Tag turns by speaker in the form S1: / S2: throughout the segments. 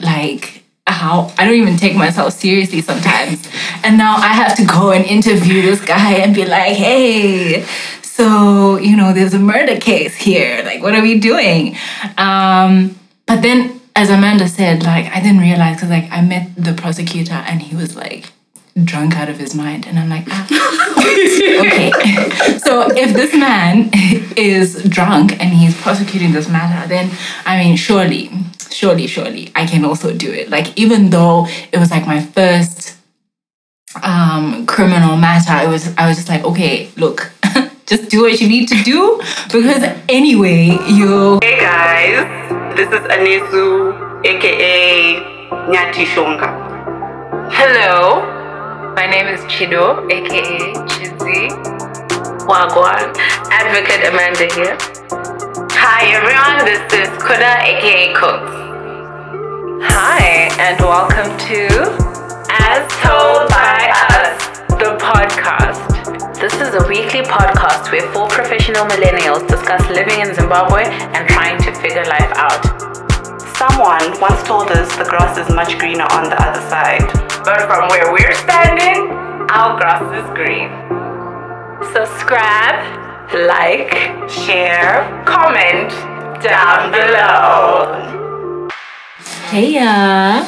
S1: like how I don't even take myself seriously sometimes. And now I have to go and interview this guy and be like, hey, so, you know, there's a murder case here. Like, what are we doing? Um, but then, as Amanda said, like, I didn't realize because, like, I met the prosecutor and he was like, drunk out of his mind. And I'm like, ah, okay. so if this man is drunk and he's prosecuting this matter, then I mean, surely, surely, surely I can also do it. Like, even though it was like my first um criminal matter, it was I was just like, okay, look, just do what you need to do because anyway, you
S2: Hey guys, this is Anisu, aka Nyati Shonga.
S3: Hello, my name is Chido, aka Chizzy. Wagwan, Advocate Amanda here. Hi everyone, this is Kuda, aka Cooks. Hi, and welcome to As Told by Us, the podcast. This is a weekly podcast where four professional millennials discuss living in Zimbabwe and trying to figure life out.
S2: Someone once told us the grass is much greener on the other side.
S3: But from where we're standing, our grass is green. Subscribe, like, share, comment down below.
S1: Hey ya.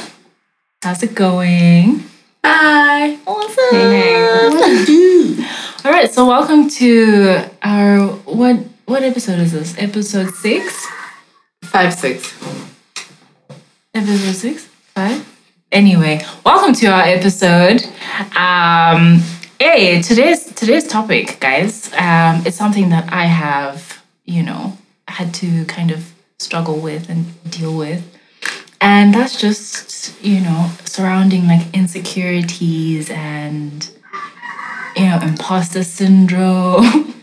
S1: How's it going? Hi. Up?
S4: What do?
S1: All right, so welcome to our what what episode is this? Episode 6?
S4: Five six.
S1: Episode 6? 5? Anyway, welcome to our episode. Um hey, today's today's topic, guys. Um it's something that I have, you know, had to kind of struggle with and deal with. And that's just, you know, surrounding like insecurities and you know, imposter syndrome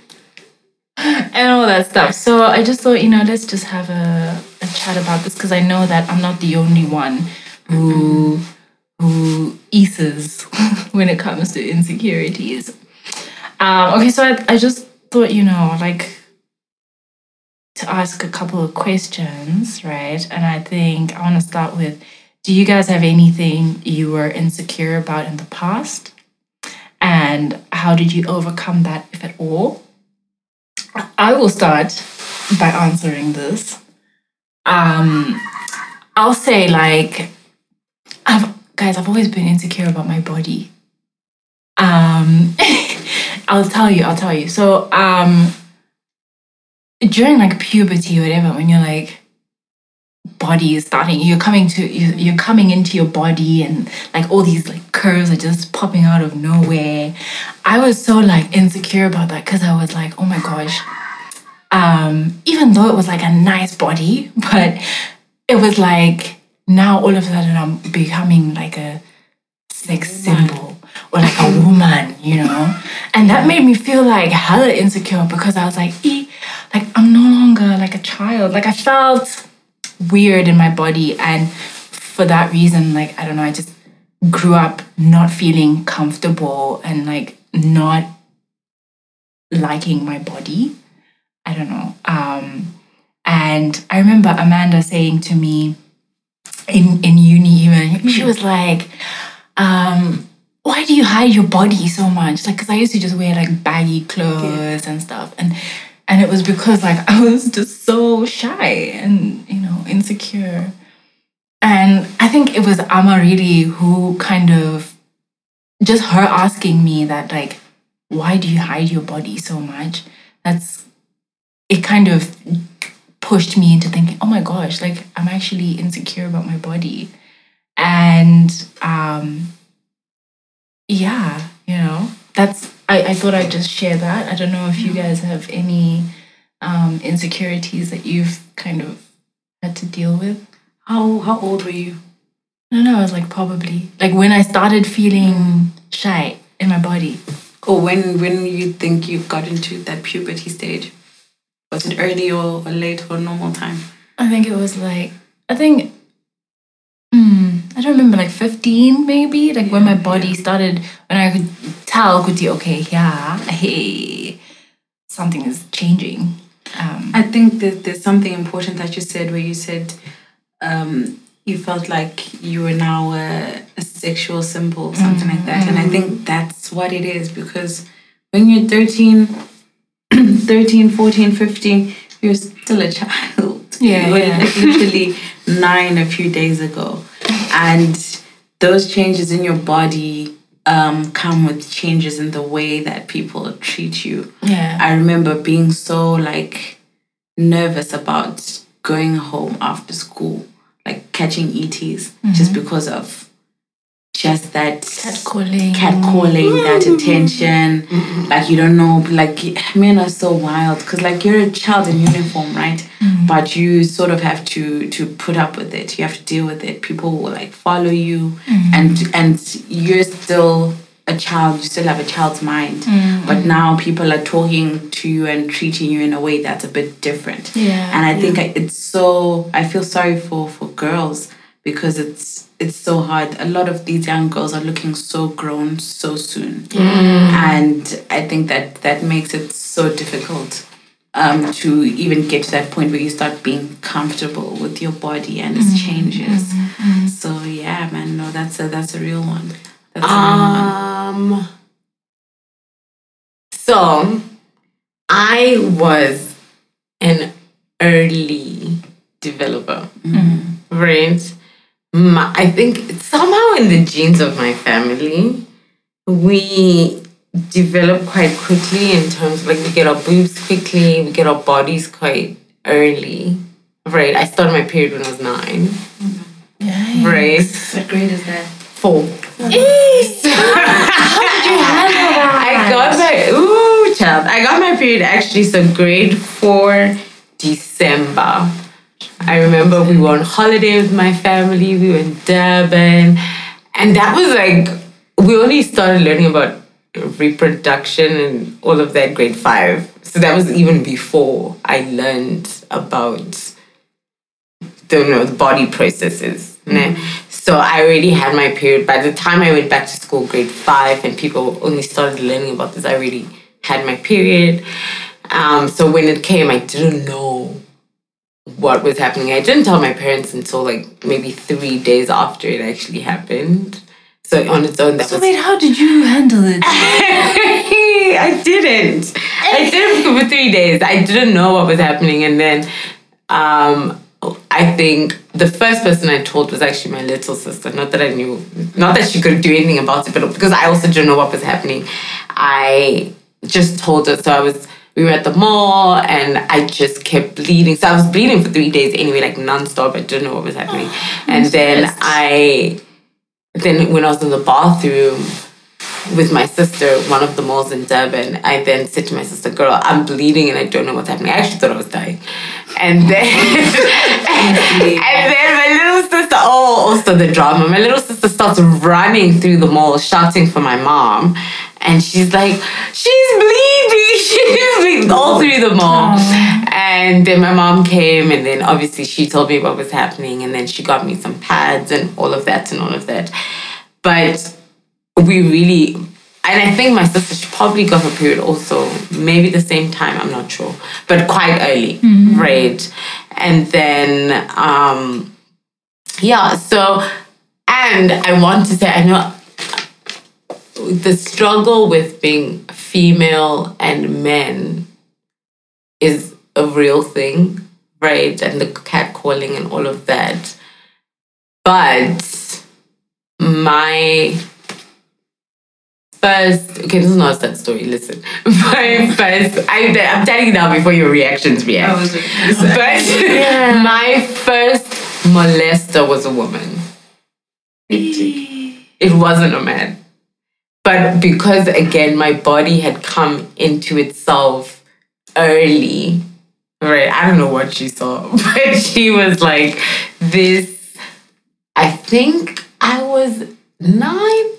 S1: and all that stuff. So I just thought, you know, let's just have a, a chat about this because I know that I'm not the only one who who eases when it comes to insecurities. Um, okay, so I, I just thought, you know, like to ask a couple of questions, right? And I think I want to start with do you guys have anything you were insecure about in the past? And how did you overcome that, if at all? I will start by answering this. Um, I'll say, like, I've, guys, I've always been insecure about my body. Um, I'll tell you, I'll tell you. So, um, during like puberty or whatever, when you're like, body is starting you're coming to you- you're coming into your body and like all these like curves are just popping out of nowhere. I was so like insecure about that because i was like oh my gosh. Um even though it was like a nice body but it was like now all of a sudden i'm becoming like a sex symbol or like a woman you know? And that made me feel like hella insecure because i was like e like i'm no longer like a child. Like i felt weird in my body and for that reason like i don't know i just grew up not feeling comfortable and like not liking my body. I don't know um and i remember amanda saying to me in in uni even she was like um why do you hide your body so much? Like because i used to just wear like baggy clothes and stuff and and it was because like I was just so shy and you know insecure. And I think it was Ama really who kind of just her asking me that like why do you hide your body so much? That's it kind of pushed me into thinking, oh my gosh, like I'm actually insecure about my body. And um yeah, you know, that's I, I thought I'd just share that. I don't know if you guys have any um, insecurities that you've kind of had to deal with.
S4: How how old were you?
S1: I don't know, I was like probably like when I started feeling shy in my body.
S4: Or when when you think you've got into that puberty stage? Was it early or, or late or normal time?
S1: I think it was like I think hmm, I don't remember like 15 maybe like when my body started when I could tell could you okay yeah hey something is changing um
S4: I think that there's something important that you said where you said um, you felt like you were now a, a sexual symbol, something like that. And I think that's what it is because when you're 13, 13, 14, 15, you're still a child.
S1: Yeah,
S4: You were
S1: yeah.
S4: literally nine a few days ago. And those changes in your body um, come with changes in the way that people treat you.
S1: Yeah.
S4: I remember being so like nervous about going home after school, like catching ETs, just because of just that
S1: Catcalling.
S4: catcalling, that mm. attention. Mm-hmm. Like you don't know, like men are so wild because like you're a child in uniform, right? Mm. But you sort of have to to put up with it. You have to deal with it. People will like follow you, mm. and and you're still a child. You still have a child's mind. But now people are talking to you and treating you in a way that's a bit different.
S1: Yeah,
S4: And I think I, it's so. I feel sorry for for girls because it's it's so hard. A lot of these young girls are looking so grown so soon, and I think that that makes it so difficult um, to even get to that point where you start being comfortable with your body and its changes. So yeah, man, no, that's a that's a real one. That's a real one.
S5: Um. So, I was an early developer, right? My, I think somehow in the genes of my family, we develop quite quickly in terms of like we get our boobs quickly, we get our bodies quite early, right? I started my period when I was nine,
S1: Yeah.
S5: right?
S4: What grade is that?
S5: Four. How did you handle that? I got my ooh child. I got my period actually so grade four December. I remember we were on holiday with my family, we were in Durban, and that was like we only started learning about reproduction and all of that grade five. So that was even before I learned about the, you know, the body processes. So I already had my period. By the time I went back to school, grade five, and people only started learning about this, I already had my period. Um, so when it came, I didn't know what was happening. I didn't tell my parents until like maybe three days after it actually happened. So on its own, that
S1: So
S5: was
S1: wait, how did you handle it?
S5: I didn't. I didn't for three days. I didn't know what was happening, and then um, I think the first person I told was actually my little sister. Not that I knew, not that she could do anything about it, but because I also didn't know what was happening. I just told her. So I was. We were at the mall, and I just kept bleeding. So I was bleeding for three days anyway, like nonstop. I didn't know what was happening, oh, and then I then when I was in the bathroom with my sister, one of the malls in Durban, I then said to my sister, "Girl, I'm bleeding and I don't know what's happening." I actually thought I was dying, and then and then my little sister, oh, also the drama. My little sister starts running through the mall, shouting for my mom. And she's like, she's bleeding, she's bleeding all oh. through the mall. Oh. And then my mom came, and then obviously she told me what was happening, and then she got me some pads and all of that and all of that. But we really, and I think my sister, she probably got her period also, maybe the same time, I'm not sure, but quite early, right? And then, um, yeah, so, and I want to say, I know the struggle with being female and men is a real thing, right? And the catcalling and all of that. But my first, okay, this is not a sad story, listen. My first, I, I'm telling you now before your reactions react. Oh, but my first molester was a woman. It, it wasn't a man. But because, again, my body had come into itself early, right? I don't know what she saw, but she was like, this. I think I was nine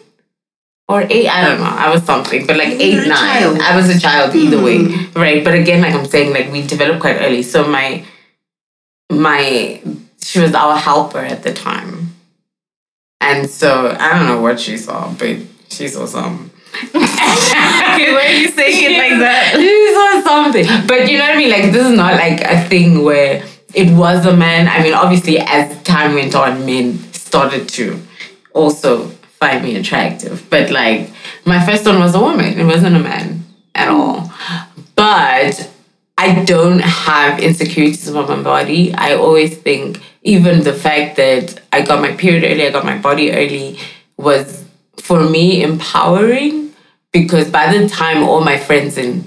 S5: or eight. I don't know. I was something, but like eight, nine.
S4: child.
S5: I was a child either way, right? But again, like I'm saying, like we developed quite early. So my, my, she was our helper at the time. And so I don't know what she saw, but she saw some.
S1: okay, why are you saying it like that?
S5: She saw something. But you know what I mean? Like this is not like a thing where it was a man. I mean, obviously, as time went on, men started to also find me attractive. But like, my first one was a woman. It wasn't a man at all. But I don't have insecurities about my body. I always think even the fact that I got my period early, I got my body early was for me empowering because by the time all my friends in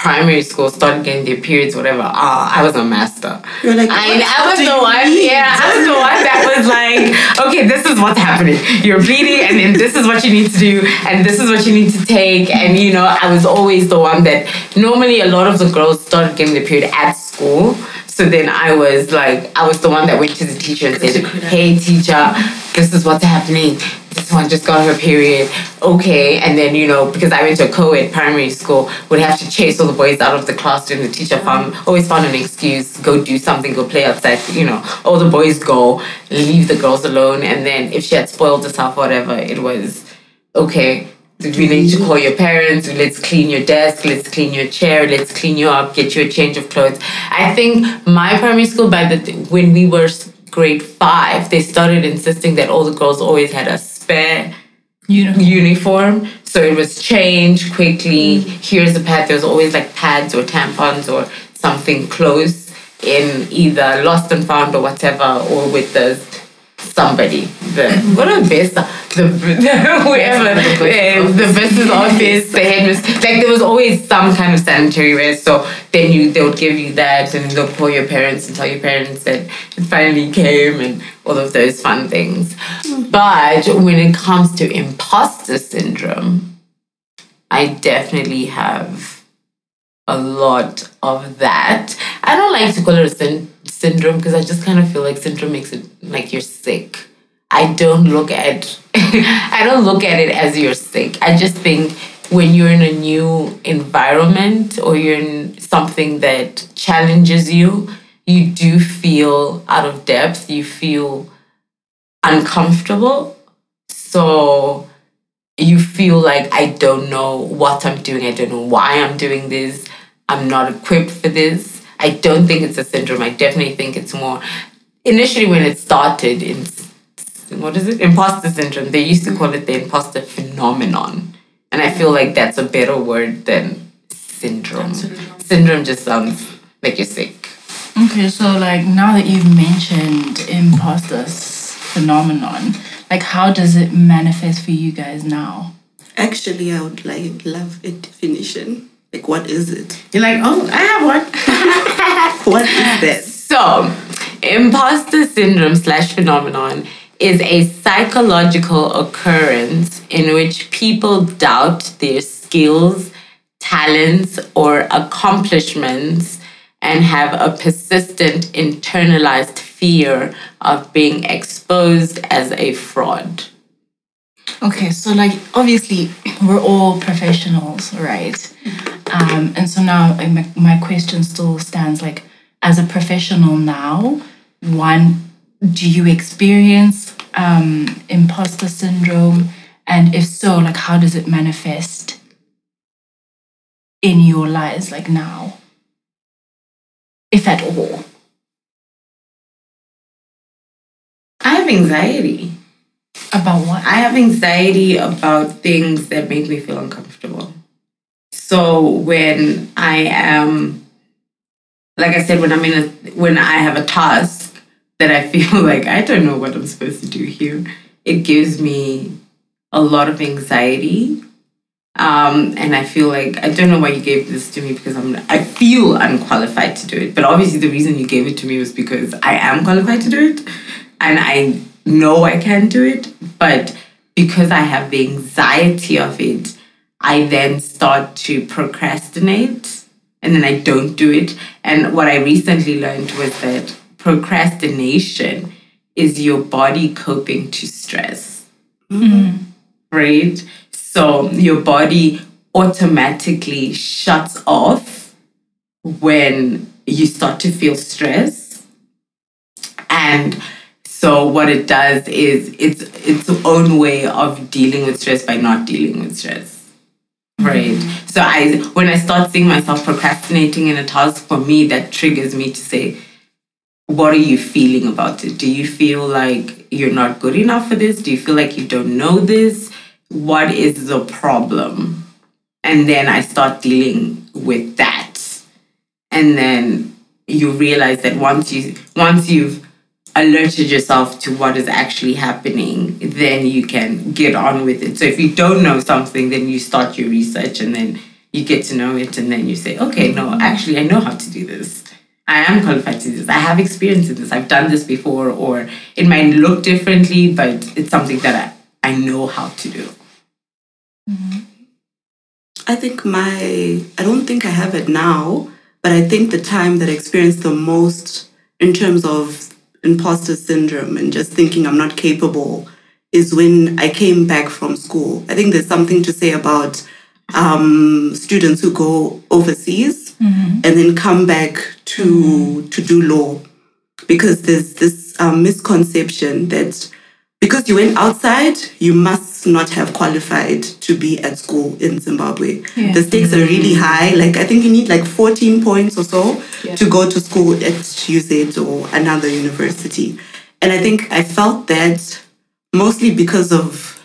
S5: primary school started getting their periods, whatever, ah, I was a master.
S6: You're like,
S5: I, I was the one, yeah, I was the one that was like, okay, this is what's happening. You're bleeding, and then this is what you need to do, and this is what you need to take. And you know, I was always the one that normally a lot of the girls started getting their period at school. So then I was like, I was the one that went to the teacher and said, hey, teacher, this is what's happening. This one just got her period. Okay. And then, you know, because I went to a co ed primary school, would have to chase all the boys out of the classroom. The teacher found, always found an excuse, go do something, go play outside. You know, all the boys go, leave the girls alone. And then if she had spoiled herself, whatever, it was, okay, we need to call your parents, let's clean your desk, let's clean your chair, let's clean you up, get you a change of clothes. I think my primary school, by the when we were grade five, they started insisting that all the girls always had a spare
S1: Uniform.
S5: uniform. So it was changed quickly. Here's the pad. There was always like pads or tampons or something close in either lost and found or whatever, or with the somebody. The what a best the, the whoever uh, the business office, the headmistress. Like there was always some kind of sanitary wear. So then you they would give you that and they'll call your parents and tell your parents that it finally came and all of those fun things. But when it comes to imposter syndrome, I definitely have a lot of that. I don't like to call it a syn- syndrome because I just kind of feel like syndrome makes it like you're sick. I don't look at I don't look at it as you're sick. I just think when you're in a new environment or you're in something that challenges you, you do feel out of depth, you feel uncomfortable. So you feel like I don't know what I'm doing, I don't know why I'm doing this, I'm not equipped for this. I don't think it's a syndrome. I definitely think it's more initially when it started in what is it? Imposter syndrome. They used to call it the imposter phenomenon. And I feel like that's a better word than syndrome. Syndrome just sounds like you're sick.
S1: Okay, so like now that you've mentioned imposter phenomenon, like how does it manifest for you guys now?
S6: Actually, I would like love a definition. Like, what is it?
S5: You're like, oh, I have one.
S6: What is this?
S5: So, imposter syndrome slash phenomenon is a psychological occurrence in which people doubt their skills, talents, or accomplishments and have a persistent internalized fear of being exposed as a fraud.
S1: Okay, so like obviously we're all professionals, right? Mm-hmm. Um, and so now my, my question still stands like as a professional now, one, do you experience um, imposter syndrome? And if so, like how does it manifest in your lives like now? If at all.
S5: I have anxiety.
S1: About what?
S5: I have anxiety about things that make me feel uncomfortable. So when I am, like I said, when I'm in a, when I have a task that I feel like I don't know what I'm supposed to do here, it gives me a lot of anxiety. Um, and I feel like I don't know why you gave this to me because I'm I feel unqualified to do it. But obviously the reason you gave it to me was because I am qualified to do it, and I know I can do it. But because I have the anxiety of it, I then start to procrastinate, and then I don't do it. And what I recently learned was that procrastination is your body coping to stress mm-hmm. right? So your body automatically shuts off when you start to feel stress. And so what it does is it's its own way of dealing with stress by not dealing with stress. Right. So I when I start seeing myself procrastinating in a task for me, that triggers me to say, what are you feeling about it? Do you feel like you're not good enough for this? Do you feel like you don't know this? What is the problem? And then I start dealing with that. And then you realize that once you once you've alerted yourself to what is actually happening, then you can get on with it. So if you don't know something, then you start your research and then you get to know it and then you say, okay, no, actually I know how to do this. I am qualified to do this. I have experience in this. I've done this before, or it might look differently, but it's something that I, I know how to do. Mm-hmm.
S6: I think my, I don't think I have it now, but I think the time that I experienced the most in terms of imposter syndrome and just thinking I'm not capable is when I came back from school. I think there's something to say about um, students who go overseas and then come back to to do law because there's this um, misconception that because you went outside, you must not have qualified to be at school in Zimbabwe.
S1: Yeah.
S6: The stakes are really high. Like I think you need like 14 points or so to go to school at UZ or another university. And I think I felt that mostly because of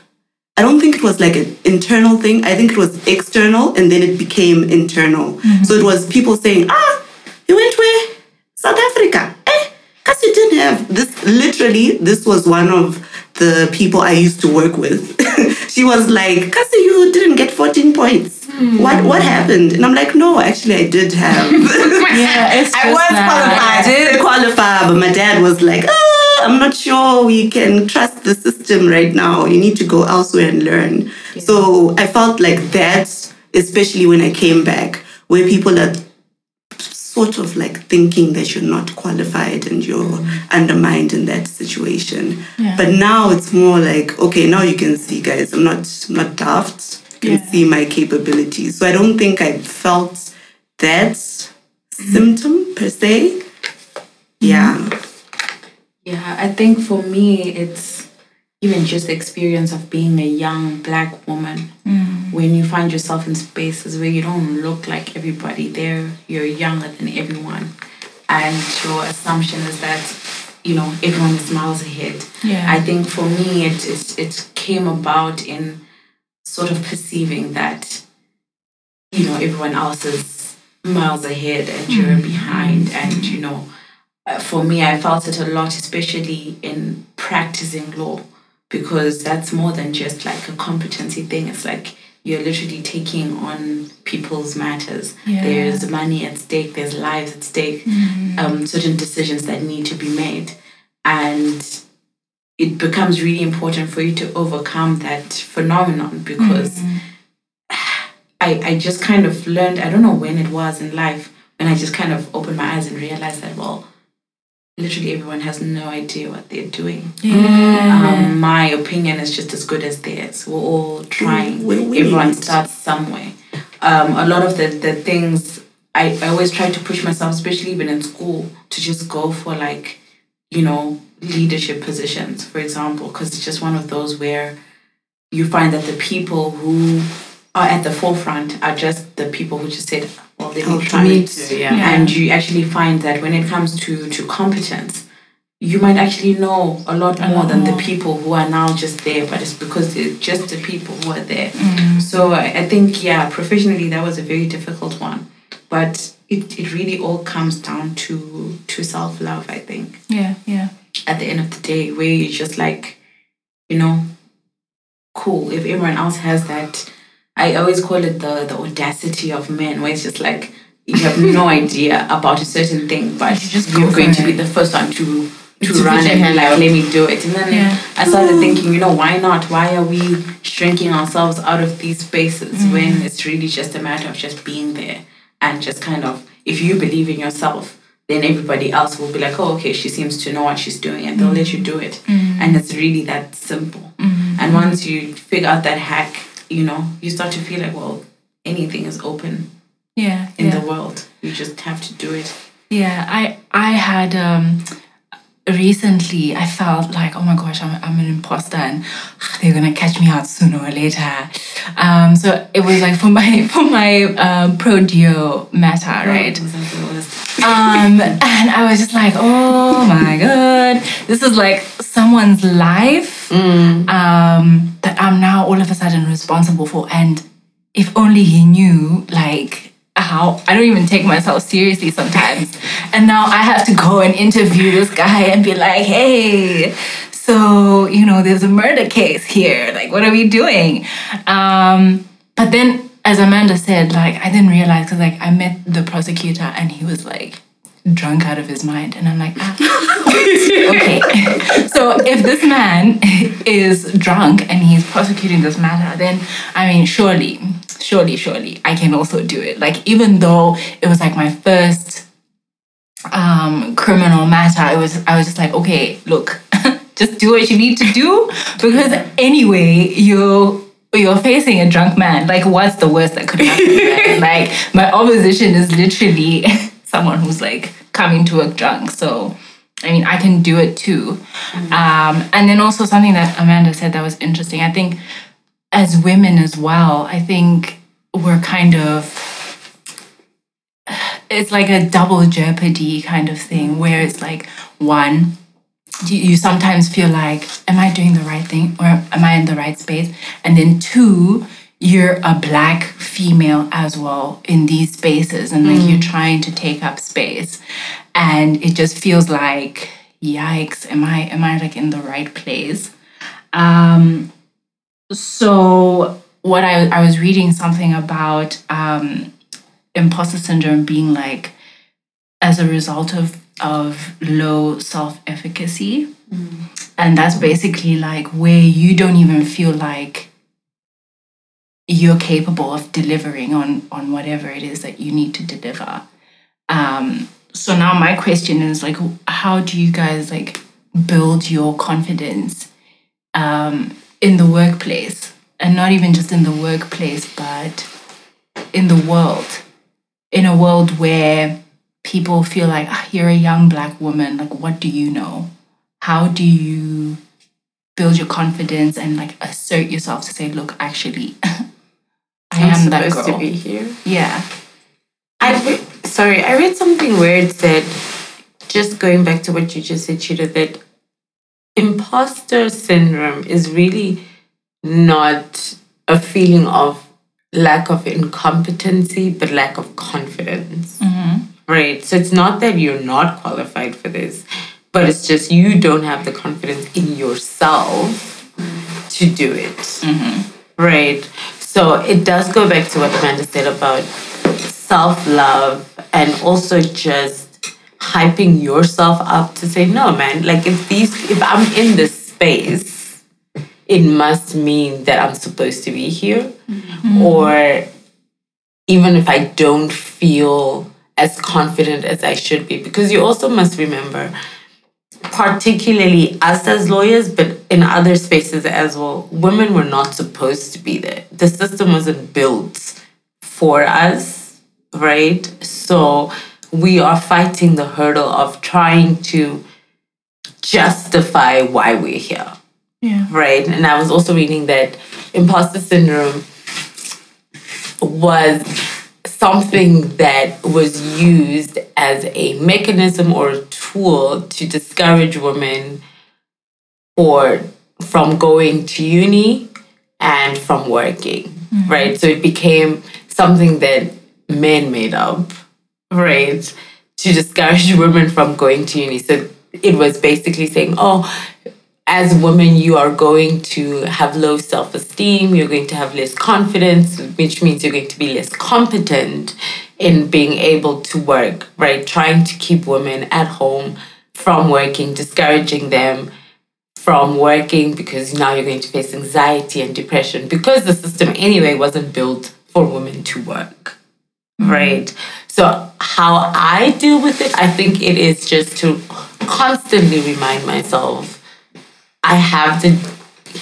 S6: I don't think it was like an internal thing. I think it was external and then it became internal. So it was people saying, ah, you went where? South Africa. Eh, because you didn't have this. Literally, this was one of the people I used to work with. she was like, Kasi, you didn't get 14 points. What what happened? And I'm like, no, actually, I did have.
S1: Yeah, it's
S6: I was
S1: that.
S6: qualified. I did qualify, but my dad was like, ah, I'm not sure we can trust the system right now. You need to go elsewhere and learn. So I felt like that, especially when I came back, where people are sort of like thinking that you're not qualified and you're undermined in that situation.
S1: Yeah.
S6: But now it's more like, okay, now you can see, guys, I'm not I'm not daft. You can
S1: Yeah.
S6: see my capabilities. So I don't think I felt that symptom per se. Mm-hmm. Yeah.
S4: Yeah, I think for me, it's even just the experience of being a young black woman. Mm. When you find yourself in spaces where you don't look like everybody there, you're younger than everyone. And your assumption is that, you know, everyone is miles ahead.
S1: Yeah.
S4: I think for me, it, it, it came about in sort of perceiving that, you know, everyone else is miles ahead and you're mm-hmm. behind. And, mm-hmm. you know, uh, for me, I felt it a lot, especially in practicing law, because that's more than just like a competency thing. It's like you're literally taking on people's matters.
S1: Yeah.
S4: There's money at stake, there's lives at stake, um, certain decisions that need to be made. And it becomes really important for you to overcome that phenomenon because I, I just kind of learned, I don't know when it was in life, when I just kind of opened my eyes and realized that, well, literally everyone has no idea what they're doing. Um, my opinion is just as good as theirs. We're all trying.
S6: We're
S4: Everyone starts somewhere. Um, a lot of the, the things I, I always try to push myself, especially even in school, to just go for like, you know, leadership positions, for example, because it's just one of those where you find that the people who are at the forefront are just the people who just said, well, let me
S6: I'll
S4: try
S6: do
S4: it.
S6: it.
S5: Yeah.
S4: And you actually find that when it comes to, to competence, you might actually know a lot more than the people who are now just there, but it's because it's just the people who are there. So I, I think, yeah, professionally, that was a very difficult one. But it, it really all comes down to to self love, I think
S1: Yeah, yeah.
S4: at the end of the day where you're just like, you know, cool. If everyone else has that, I always call it the the audacity of men, where it's just like you have no idea about a certain thing, but
S1: You just
S4: you're going
S1: for
S4: to be the first one to to,
S5: To
S4: run
S5: put your
S4: and be like,
S5: out.
S4: let me do it. And then
S1: Yeah.
S4: I started thinking, you know, why not? Why are we shrinking ourselves out of these spaces mm. when it's really just a matter of just being there and just kind of if you believe in yourself, then everybody else will be like, oh, okay, she seems to know what she's doing, and they'll mm. let you do it. Mm. And it's really that simple. And once you figure out that hack, you know, you start to feel like, well, anything is open
S1: Yeah.
S4: in
S1: yeah.
S4: the world. You just have to do it.
S1: Yeah, I I had um recently I felt like, oh my gosh, I'm, I'm an imposter and they're gonna catch me out sooner or later. Um, so it was like for my for my um, pro deo matter, right? Um, and I was just like, oh my god, this is like someone's life um, that I'm now all of a sudden responsible for. And if only he knew, like, how I don't even take myself seriously sometimes. And now I have to go and interview this guy and be like, hey, so, you know, there's a murder case here. Like, what are we doing? Um, but then, as Amanda said, like, I didn't realize because, like, I met the prosecutor and he was like, drunk out of his mind and i'm like ah, okay so if this man is drunk and he's prosecuting this matter then i mean surely surely surely i can also do it. Like even though it was like my first um criminal matter it was i was just like okay look just do what you need to do because anyway you're you're facing a drunk man. Like what's the worst that could happen like my opposition is literally someone who's like coming to work drunk. So i mean i can do it too. Um, and then also something that amanda said that was interesting. I think as women as well i think we're kind of it's like a double jeopardy kind of thing where it's like one you, you sometimes feel like am i doing the right thing or am i in the right space? And then two you're a black female as well in these spaces and like you're trying to take up space. And it just feels like yikes am i am i like in the right place? Um so what i i was reading something about um imposter syndrome being like as a result of of low self-efficacy. And that's basically like where you don't even feel like you're capable of delivering on on whatever it is that you need to deliver. Um so now my question is like how do you guys like build your confidence um in the workplace and not even just in the workplace but in the world. In a world where people feel like ah, you're a young black woman like what do you know? How do you build your confidence and like assert yourself to say look actually i am that girl
S5: to be here.
S1: yeah.
S5: I re- sorry, I read something where it said, just going back to what you just said, Chido, that imposter syndrome is really not a feeling of lack of incompetency, but lack of confidence. Mm-hmm. Right. So it's not that you're not qualified for this, but it's just you don't have the confidence in yourself to do it. Mm-hmm. Right. So it does go back to what Amanda said about self love and also just hyping yourself up to say, no, man, like if these, if I'm in this space, it must mean that I'm supposed to be here. Mm-hmm. Or even if I don't feel as confident as I should be. Because you also must remember, particularly us as lawyers, but in other spaces as well, women were not supposed to be there. The system wasn't built for us, right? So we are fighting the hurdle of trying to justify why we're here.
S1: Yeah.
S5: Right? And I was also reading that imposter syndrome was something that was used as a mechanism or a tool to discourage women or from going to uni and from working, mm-hmm. right? So it became something that men made up, right? To discourage women from going to uni. So it was basically saying, oh, as women, you are going to have low self esteem, you're going to have less confidence, which means you're going to be less competent in being able to work, right? Trying to keep women at home from working, discouraging them from working because now you're going to face anxiety and depression because the system anyway wasn't built for women to work, Mm-hmm. right? So, how I deal with it, I think it is just to constantly remind myself I have the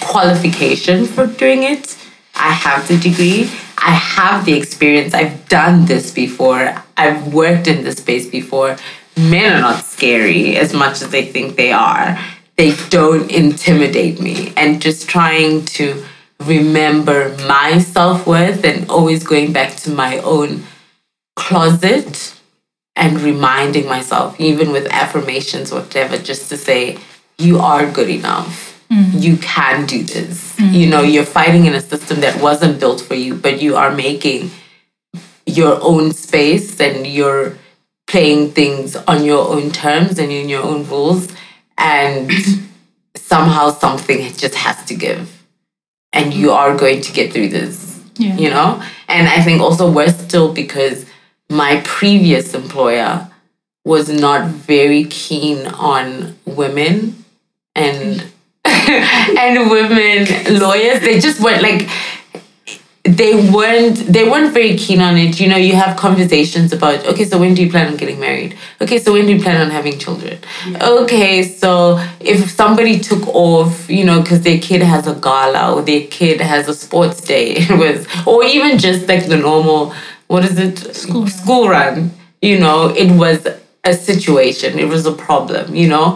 S5: qualification for doing it. I have the degree. I have the experience. I've done this before. I've worked in this space before. men are not scary as much as they think they are. They don't intimidate me. And just trying to remember my self worth and always going back to my own closet and reminding myself, even with affirmations, whatever, just to say, you are good enough. Mm. You can do this. Mm. You know, you're fighting in a system that wasn't built for you, but you are making your own space and you're playing things on your own terms and in your own rules. And somehow something just has to give. And you mm. are going to get through this.
S1: Yeah.
S5: You know? And I think also worse still because my previous employer was not very keen on women and and women lawyers. They just weren't like they weren't they weren't very keen on it. You know, you have conversations about okay, so when do you plan on getting married? Okay, so when do you plan on having children? Okay, so if somebody took off, you know, because their kid has a gala or their kid has a sports day, it was or even just like the normal what is it school school run. You know, it was a situation. It was a problem. You know,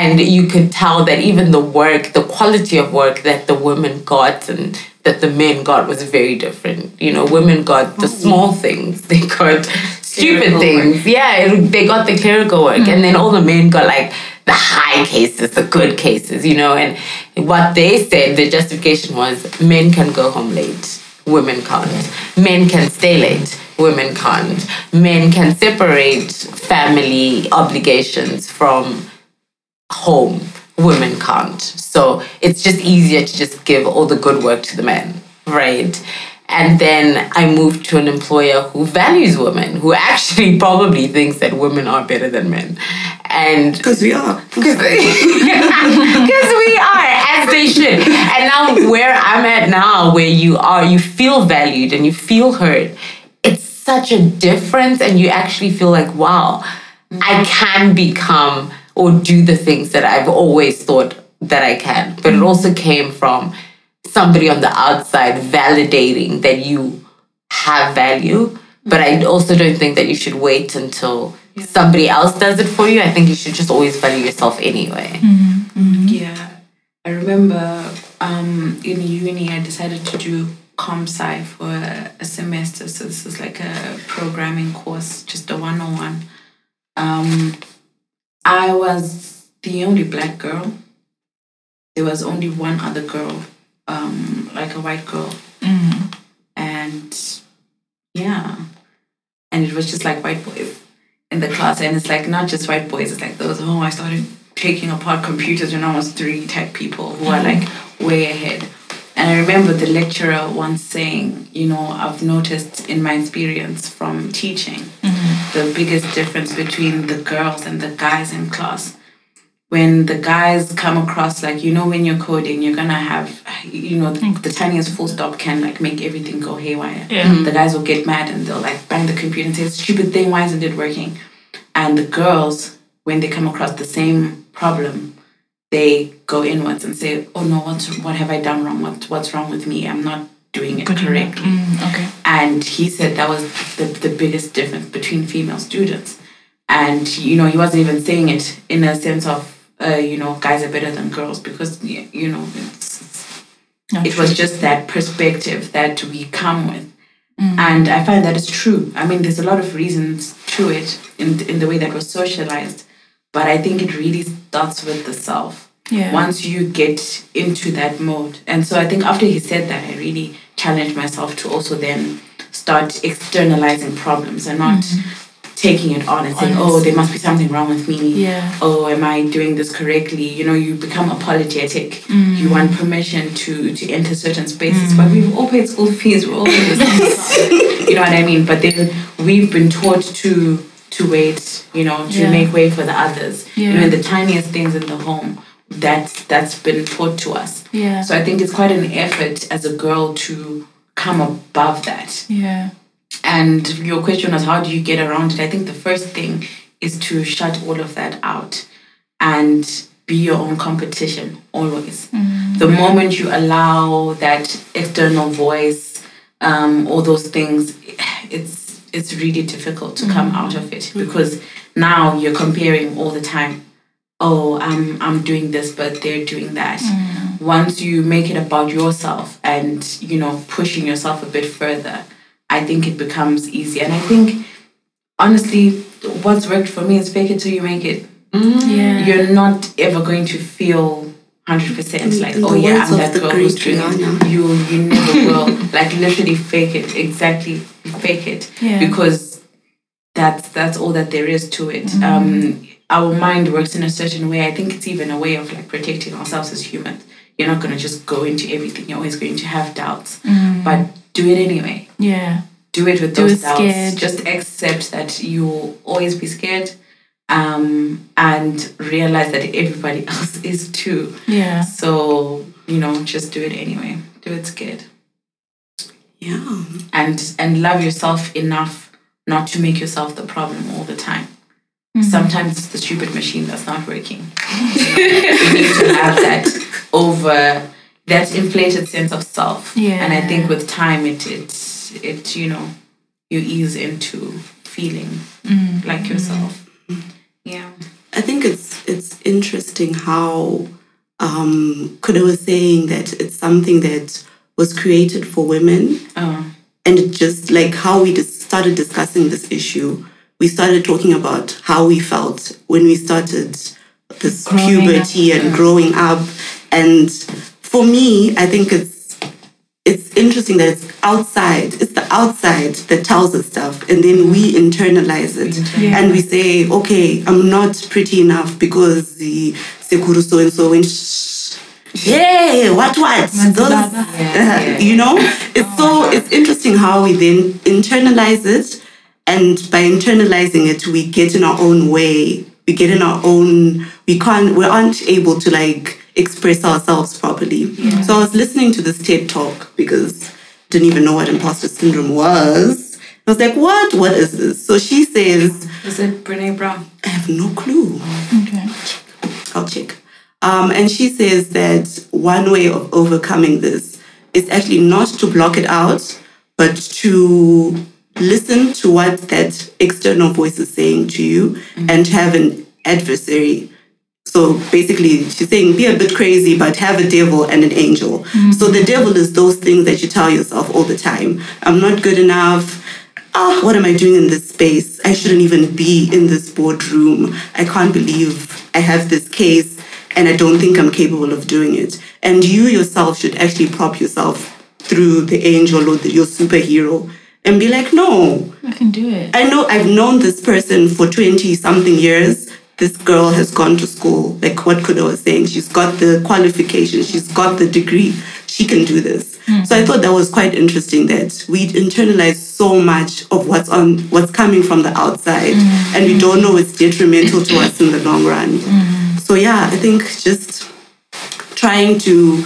S5: and you could tell that even the work, the quality of work that the women got and that the men got was very different. You know, women got the small things, they got stupid things. Yeah, it- they got the clerical work, and then all the men got like the high cases, the good cases. You know, and what they said, the justification was men can go home late, women can't. Men can stay late. Women can't. Men can separate family obligations from home women can't so it's just easier to just give all the good work to the men right and then i moved to an employer who values women who actually probably thinks that women are better than men. And
S6: Because we are.
S5: because we are as they should. And now where i'm at now where you are you feel valued and you feel heard it's such a difference and you actually feel like wow i can become or do the things that i've always thought that i can. But it also came from somebody on the outside validating that you have value but i also don't think that you should wait until somebody else does it for you i think you should just always value yourself anyway
S4: Yeah. I remember um, in uni, I decided to do comp sci for a, a semester. So this is like a programming course, just a 101. Um, I was the only black girl. There was only one other girl, um, like a white girl. Mm-hmm. And yeah. And it was just like white boys in the class. And it's like not just white boys, it's like those, oh, I started taking apart computers when I was three type people who are like mm-hmm. way ahead. And I remember the lecturer once saying, you know, I've noticed in my experience from teaching mm-hmm. the biggest difference between the girls and the guys in class. When the guys come across, like, you know, when you're coding, you're gonna have, you know, the, the tiniest full stop can like make everything go haywire.
S1: Yeah.
S4: The guys will get mad and they'll like bang the computer and say, stupid thing, why isn't it working? And the girls, when they come across the same problem, they go inwards and say, "Oh no, what's what have I done wrong? What what's wrong with me? I'm not doing it correctly."
S1: Mm, okay.
S4: And he said that was the, the biggest difference between female students. And you know, he wasn't even saying it in a sense of, uh, you know, guys are better than girls because you know, it's, it's it was just that perspective that we come with. And I find that is true. I mean, there's a lot of reasons to it in, in the way that we're socialized, but I think it really starts with the self.
S1: Yeah.
S4: Once you get into that mode. And so I think after he said that, I really challenged myself to also then start externalizing problems and not taking it on and saying, oh, there must be something wrong with me.
S1: Yeah.
S4: Oh, am I doing this correctly? You know, you become apologetic. You mm. want permission to to enter certain spaces. Mm. But we've all paid school fees. We're all in same. You know what I mean? But then we've been taught to to wait, you know, to
S1: Yeah.
S4: make way for the others. You know, the tiniest things in the home. That's that's been taught to us.
S1: Yeah.
S4: So I think it's quite an effort as a girl to come above that.
S1: Yeah.
S4: And your question was, how do you get around it? I think the first thing is to shut all of that out and be your own competition always. Mm-hmm. The moment you allow that external voice, um, all those things, it's it's really difficult to come mm-hmm. out of it because now you're comparing all the time. Oh, I'm I'm doing this, but they're doing that. Mm-hmm. Once you make it about yourself and you know pushing yourself a bit further, I think it becomes easy. And I think honestly, what's worked for me is fake it till you make it. Mm-hmm.
S1: Yeah.
S4: You're not ever going to feel hundred percent like, oh yeah, I'm that girl who's
S6: great
S4: doing it.
S6: Rihanna.
S4: You you never will. like literally fake it. Exactly, fake it.
S1: Yeah.
S4: Because that's that's all that there is to it. Mm-hmm. Um, our mind works in a certain way. I think it's even a way of like protecting ourselves as humans. You're not gonna just go into everything. You're always going to have doubts, mm-hmm. but do it anyway
S1: Yeah.
S4: do it with
S1: Do
S4: those
S1: it
S4: doubts.
S1: scared.
S4: Just accept that you'll always be scared, um, and realize that everybody else is too.
S1: Yeah.
S4: So you know, just do it anyway. Do it scared,
S6: Yeah.
S4: and and love yourself enough not to make yourself the problem all the time.
S1: Mm-hmm.
S4: Sometimes it's the stupid machine that's not working. you need to have that over that inflated sense of self.
S1: Yeah.
S4: And I think with time, it it it you know you ease into feeling
S1: Mm.
S4: like yourself. Yeah.
S6: I think it's it's interesting how um, Kuda was saying that it's something that was created for women,
S4: Oh.
S6: and it just like how we just started discussing this issue. We started talking about how we felt when we started this
S1: Growing
S6: puberty and growing up, and for me, I think it's it's interesting that it's outside. It's the outside that tells us stuff, and then we internalize it,
S1: Yeah.
S6: and we say, "Okay, I'm not pretty enough because the sekuru so and so and." Shh. Yeah, what what? Those,
S4: Yeah,
S6: you know, it's so it's interesting how we then internalize it, and by internalizing it, we get in our own way. We get in our own. We can't. We aren't able to like express ourselves properly. So I was listening to this TED talk because I didn't even know what imposter syndrome was. I was like, what? What is this? So she says,
S4: Is it Brene Brown?
S6: I have no clue.
S1: Okay.
S6: I'll check. Um, and she says that one way of overcoming this is actually not to block it out, but to listen to what that external voice is saying to you and have an adversary. So basically, she's saying be a bit crazy, but have a devil and an angel. So the devil is those things that you tell yourself all the time I'm not good enough. Ah, what am I doing in this space? I shouldn't even be in this boardroom. I can't believe I have this case and I don't think I'm capable of doing it. And you yourself should actually prop yourself through the angel or the, your superhero and be like, no,
S1: I can do it.
S6: I know I've known this person for 20 something years. This girl has gone to school, like what Kuda was saying. She's got the qualification, she's got the degree. She can do this. Hmm. So I thought that was quite interesting that we internalize so much of what's on what's coming from the outside hmm. and we don't know it's detrimental to us in the long run. Hmm. So yeah, I think just trying to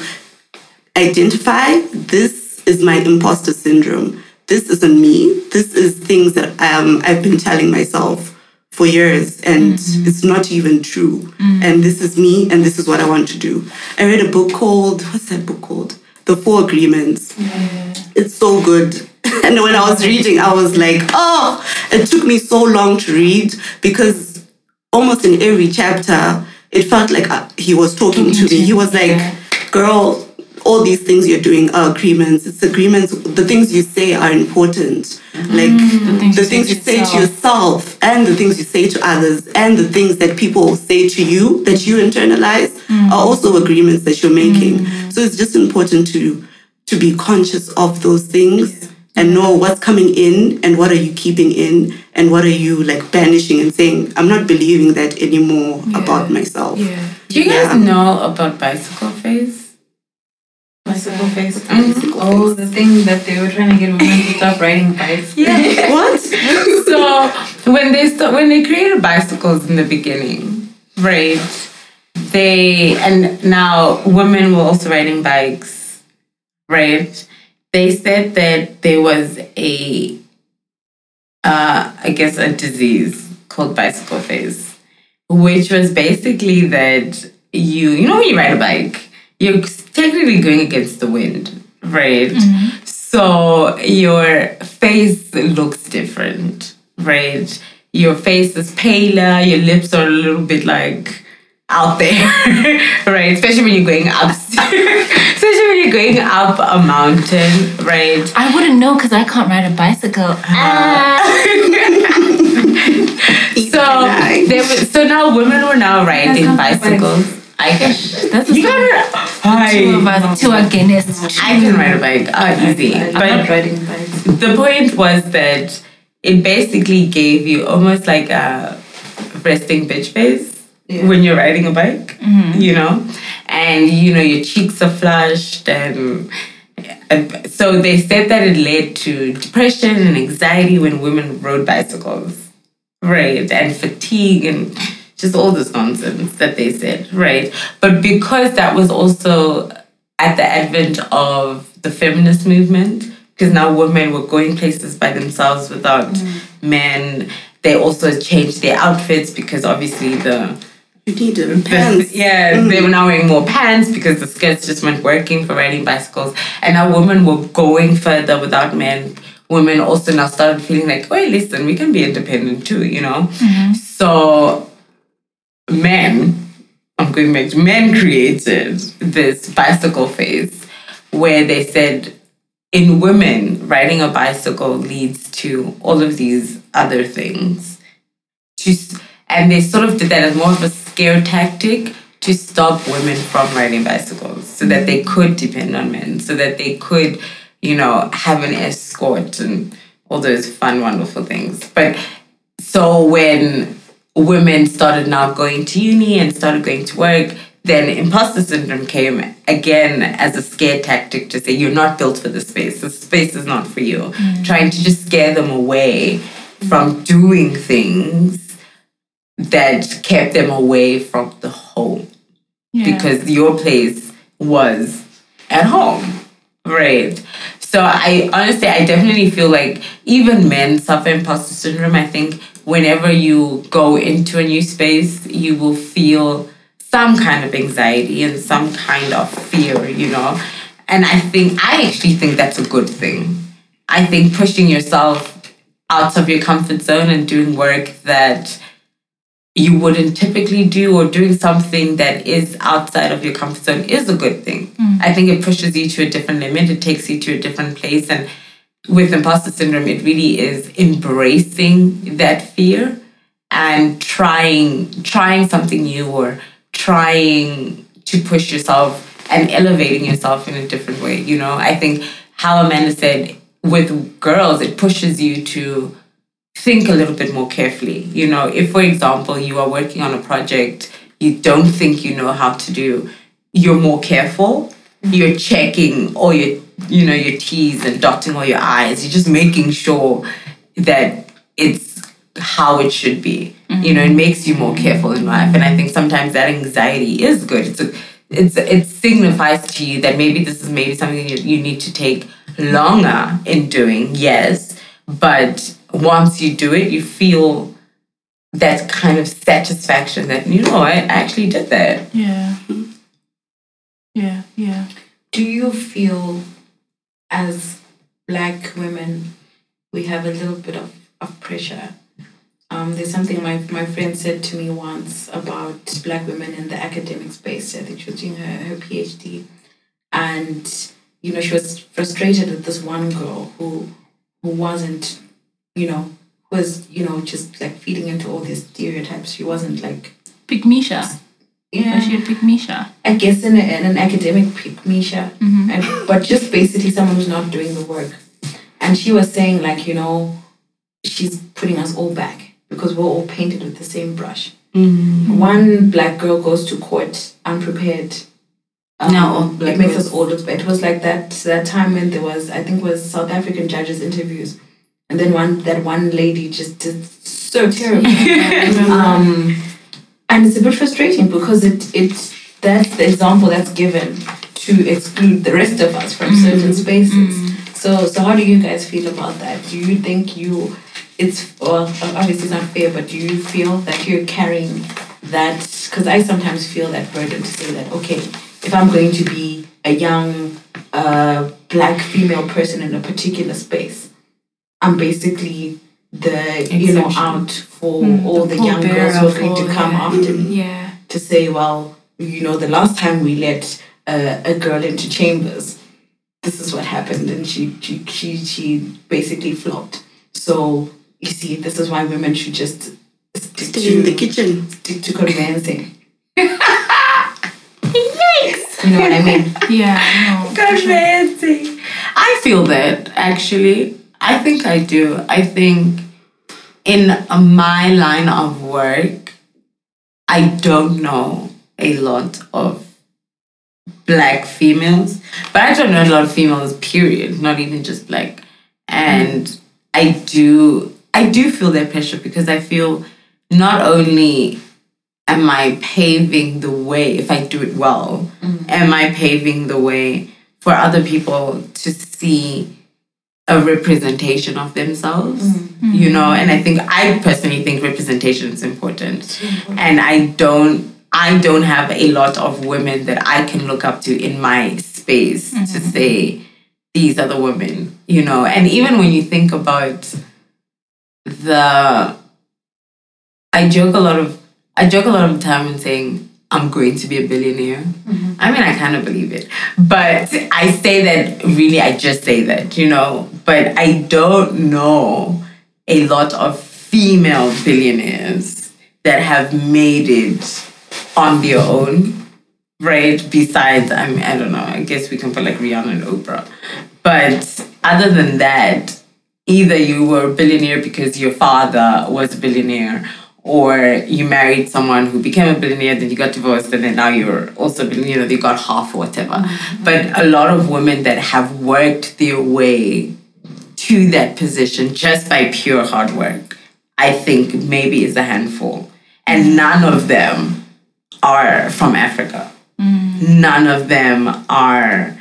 S6: identify this is my imposter syndrome. This isn't me. This is things that um, I've been telling myself for years, and it's not even true. And this is me, and this is what I want to do. I read a book called what's that book called? The Four Agreements. It's so good. And when I was reading, I was like, oh, it took me so long to read because almost in every chapter, it felt like uh, he was talking to me. He was like, girl, all these things you're doing are agreements. It's agreements. The things you say are important. Mm-hmm. Like
S1: things
S6: the
S1: you
S6: things
S1: say
S6: you say to
S1: yourself.
S6: yourself and the things you say to others and the things that people say to you that you internalize mm-hmm. are also agreements that you're making. Mm-hmm. So it's just important to to be conscious of those things and know what's coming in and what are you keeping in and what are you like banishing and saying i'm not believing that anymore about myself
S1: Yeah.
S5: Do you guys
S6: Yeah.
S5: know about bicycle face?
S4: Bicycle face.
S6: Bicycle
S4: Oh,
S6: face.
S4: the thing that they were trying to get women to stop riding bikes. Yeah.
S6: what
S5: so when they st- when they created bicycles in the beginning, right? They and now women were also riding bikes, right? They said that there was a, uh, I guess, a disease called bicycle face, which was basically that you, you know, when you ride a bike, you're technically going against the wind, right? So your face looks different, right? your face is paler, your lips are a little bit like out there, right? Especially when you're going up, especially when you're going up a mountain, right?
S1: I wouldn't know because I can't ride a bicycle. Ah.
S5: So
S6: Nice.
S5: there so now women were now riding
S1: That's not
S5: bicycles. I can.
S1: That's
S5: You
S1: a
S5: can.
S1: two of us, two against
S5: I can ride a bike. Oh, easy.
S4: I'm
S5: But
S4: not riding bikes.
S5: the point was that it basically gave you almost like a resting bitch face
S4: Yeah.
S5: when you're riding a bike, mm-hmm. you know, and you know your cheeks are flushed and. and So they said that it led to depression and anxiety when women rode bicycles, right? And fatigue and just all this nonsense that they said, right? But because that was also at the advent of the feminist movement, because now women were going places by themselves without mm. men. They also changed their outfits because obviously the
S6: You need a pants.
S5: yeah, they mm. were now wearing more pants because the skirts just weren't working for riding bicycles. And now women were going further without men. Women also now started feeling like, wait, listen, we can be independent too, you know? Mm-hmm. So men, I'm going back to men created this bicycle face where they said in women, riding a bicycle leads to all of these other things. And they sort of did that as more of a scare tactic to stop women from riding bicycles so that they could depend on men, so that they could, you know, have an escort and all those fun, wonderful things. But so when women started now going to uni and started going to work, then imposter syndrome came again as a scare tactic to say you're not built for this space. This space is not for you. Mm. Trying to just scare them away from doing things that kept them away from the home because your place was at home. Right. So I honestly I definitely feel like even men suffer imposter syndrome. I think whenever you go into a new space, you will feel some kind of anxiety and some kind of fear, you know. And I think I actually think that's a good thing. I think pushing yourself out of your comfort zone and doing work that you wouldn't typically do or doing something that is outside of your comfort zone is a good thing. Hmm. I think it pushes you to a different limit, it takes you to a different place. And with imposter syndrome, it really is embracing that fear and trying trying something new or trying to push yourself and elevating yourself in a different way. You know, I think how Amanda said with girls, it pushes you to think a little bit more carefully. You know, if for example you are working on a project you don't think you know how to do, you're more careful. You're checking all your you know your T's and dotting all your I's. You're just making sure that it's how it should be. You know, it mm-hmm. makes you more careful in life. And I think sometimes that anxiety is good. It's a, it's it signifies to you that maybe this is maybe something you, you need to take longer in doing, yes. But once you do it, you feel that kind of satisfaction that, you know, I actually did that.
S1: Yeah. Yeah, yeah.
S4: Do you feel as black women we have a little bit of, of pressure? Um, there's something my, my friend said to me once about black women in the academic space. I think she was doing her, her PhD. And, you know, she was frustrated with this one girl who who wasn't, you know, was, you know, just like feeding into all these stereotypes. She wasn't like
S1: Pick.
S4: Yeah.
S1: She had pick Misha.
S4: I guess in, a, in an academic pick Misha, and but just basically someone who's not doing the work. And she was saying like you know, she's putting us all back because we're all painted with the same brush. One black girl goes to court unprepared. Um,
S5: No, black
S4: it makes
S5: girls.
S4: us all look bad. It was like that that time when there was I think it was South African judges interviews, and then one that one lady just did so terrible. um, and it's a bit frustrating because it it's that's the example that's given to exclude the rest of us from certain spaces. So so how do you guys feel about that? Do you think you it's well obviously it's not fair, but do you feel that you're carrying that? Because I sometimes feel that burden to say that okay, if I'm going to be a young uh, black female person in a particular space, I'm basically the you know
S1: Exception.
S4: out for
S1: Mm,
S4: all
S1: the
S4: the young girls who are going to come
S1: yeah.
S4: after me
S1: Yeah.
S4: to say, well, you know, the last time we let uh, a girl into chambers, this is what happened, and she she she, she basically flopped. So you see, this is why women should just stick
S6: Stay
S4: to
S6: in the kitchen.
S4: stick to convincing. You know what I mean?
S1: Yeah. No.
S5: Convincing. I feel that actually. I think I do. I think in my line of work, I don't know a lot of black females, but I don't know a lot of females, period, not even just black. And I do I do feel that pressure because I feel not only am I paving the way if I do it well, mm-hmm. am I paving the way for other people to see a representation of themselves mm-hmm. you mm-hmm. know? And i think i personally think representation is important. And i don't i don't have a lot of women that i can look up to in my space to mm-hmm. say these are the women you know? And even when you think about the i joke a lot of i joke a lot of time in saying i'm going to be a billionaire mm-hmm. I mean, I kind of believe it. But I say that really, I just say that, you know. But I don't know a lot of female billionaires that have made it on their own, right? Besides, I mean, I don't know, I guess we can put like Rihanna and Oprah. But other than that, either you were a billionaire because your father was a billionaire or you married someone who became a billionaire, then you got divorced, and then now you're also, you know, they got half or whatever. Mm-hmm. But a lot of women that have worked their way to that position just by pure hard work, I think maybe is a handful. And mm-hmm. none of them are from Africa. Mm-hmm. None of them are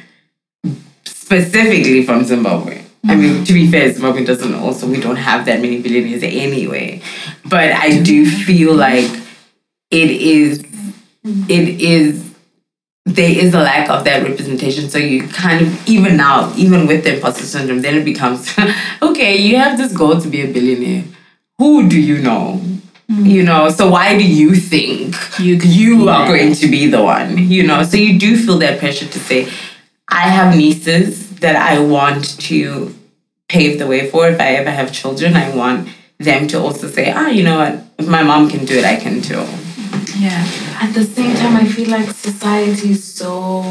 S5: specifically from Zimbabwe. I mean, to be fair, Zimbabwe doesn't also, we don't have that many billionaires anyway. But I do feel like it is, it is, there is a lack of that representation. So you kind of, even now, even with the imposter syndrome, then it becomes, okay, you have this goal to be a billionaire. Who do you know? You know, so why do you think you, you are going to be the one? You know, so you do feel that pressure to say, I have nieces that I want to pave the way for. If I ever have children, I want them to also say, ah, you know what, if my mom can do it, I can too.
S1: Yeah.
S4: At the same time, I feel like society is so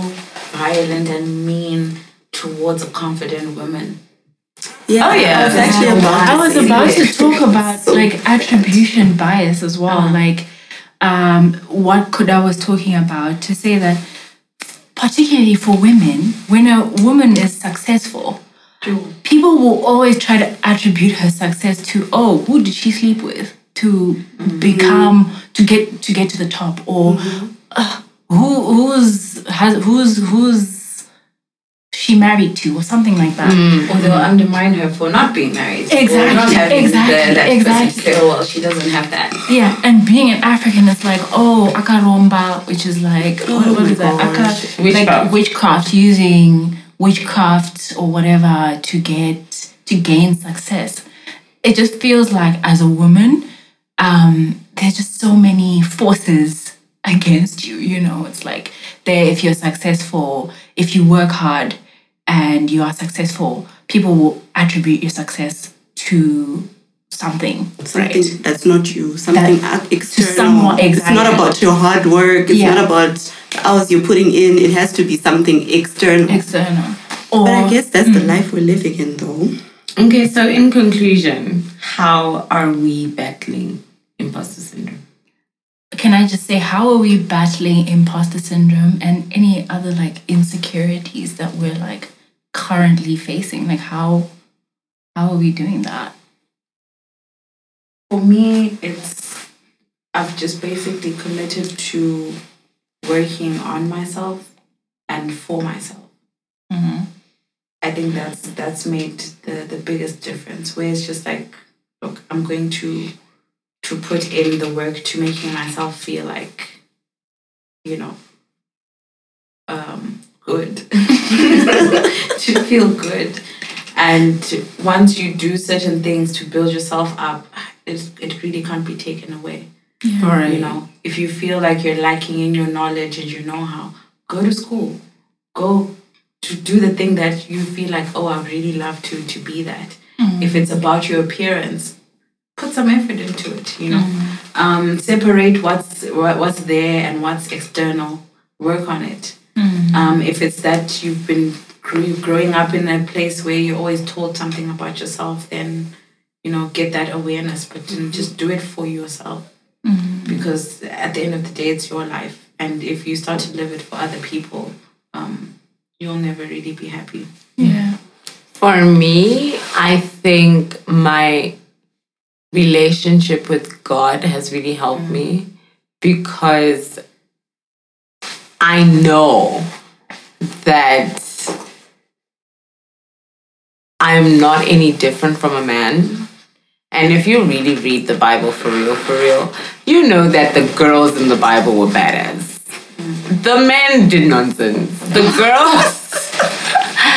S4: violent and mean towards a confident women.
S6: Yeah,
S5: Oh, yeah.
S6: I was actually about to
S1: I was about to talk about like attribution bias as well. Like um, what Kuda was talking about to say that particularly for women, when a woman is successful, people will always try to attribute her success to oh, who did she sleep with to mm-hmm. become to get to get to the top or mm-hmm. uh, who who's has who's who's she married to or something like that. Mm-hmm.
S4: Or they'll undermine her for not being married. Or
S1: Exactly,
S4: not having
S1: exactly,
S4: the,
S1: exactly.
S4: oh, well, she doesn't have that.
S1: Yeah, and being an African is like, oh, akaromba, which is like, what, oh what
S6: my
S1: is that? Aka, like
S5: Witchcraft.
S1: witchcraft, using witchcraft or whatever to get to gain success. It just feels like as a woman, um, there's just so many forces against you. You know, it's like there if you're successful, if you work hard and you are successful, people will attribute your success to something.
S6: something
S1: right?
S6: that's not you, something
S1: That-
S6: external.
S1: someone-
S6: It's not about your hard work. It's
S1: Yeah.
S6: not about the hours you're putting in. It has to be something external.
S1: external. Or
S6: but I guess that's the mm. life we're living in, though.
S5: Okay, so in conclusion, how are we battling imposter syndrome?
S1: can I just say, how are we battling imposter syndrome and any other like insecurities that we're like currently facing? Like how how are we doing that?
S4: For me, it's I've just basically committed to working on myself and for myself.
S1: Mhm.
S4: I think that's that's made the the biggest difference. Where it's just like, look, I'm going to to put in the work to making myself feel like, you know, um, good, to feel good, And once you do certain things to build yourself up, it, it really can't be taken away.
S5: Right.
S4: You know, if you feel like you're lacking in your knowledge and your know-how, go to school. Go to do the thing that you feel like, oh, I really love to to be that. If it's about your appearance, put some effort into it. You know, um, separate what's what, what's there and what's external. Work on it. Um, if it's that you've been growing up in a place where you're always told something about yourself, then you know get that awareness, but then just do it for yourself because at the end of the day, it's your life, and if you start to live it for other people, um, you'll never really be happy.
S1: Yeah.
S5: For me, I think my relationship with God has really helped me because I know that I'm not any different from a man. And if you really read the Bible for real, for real, you know that the girls in the Bible were badass. The men did nonsense. The girls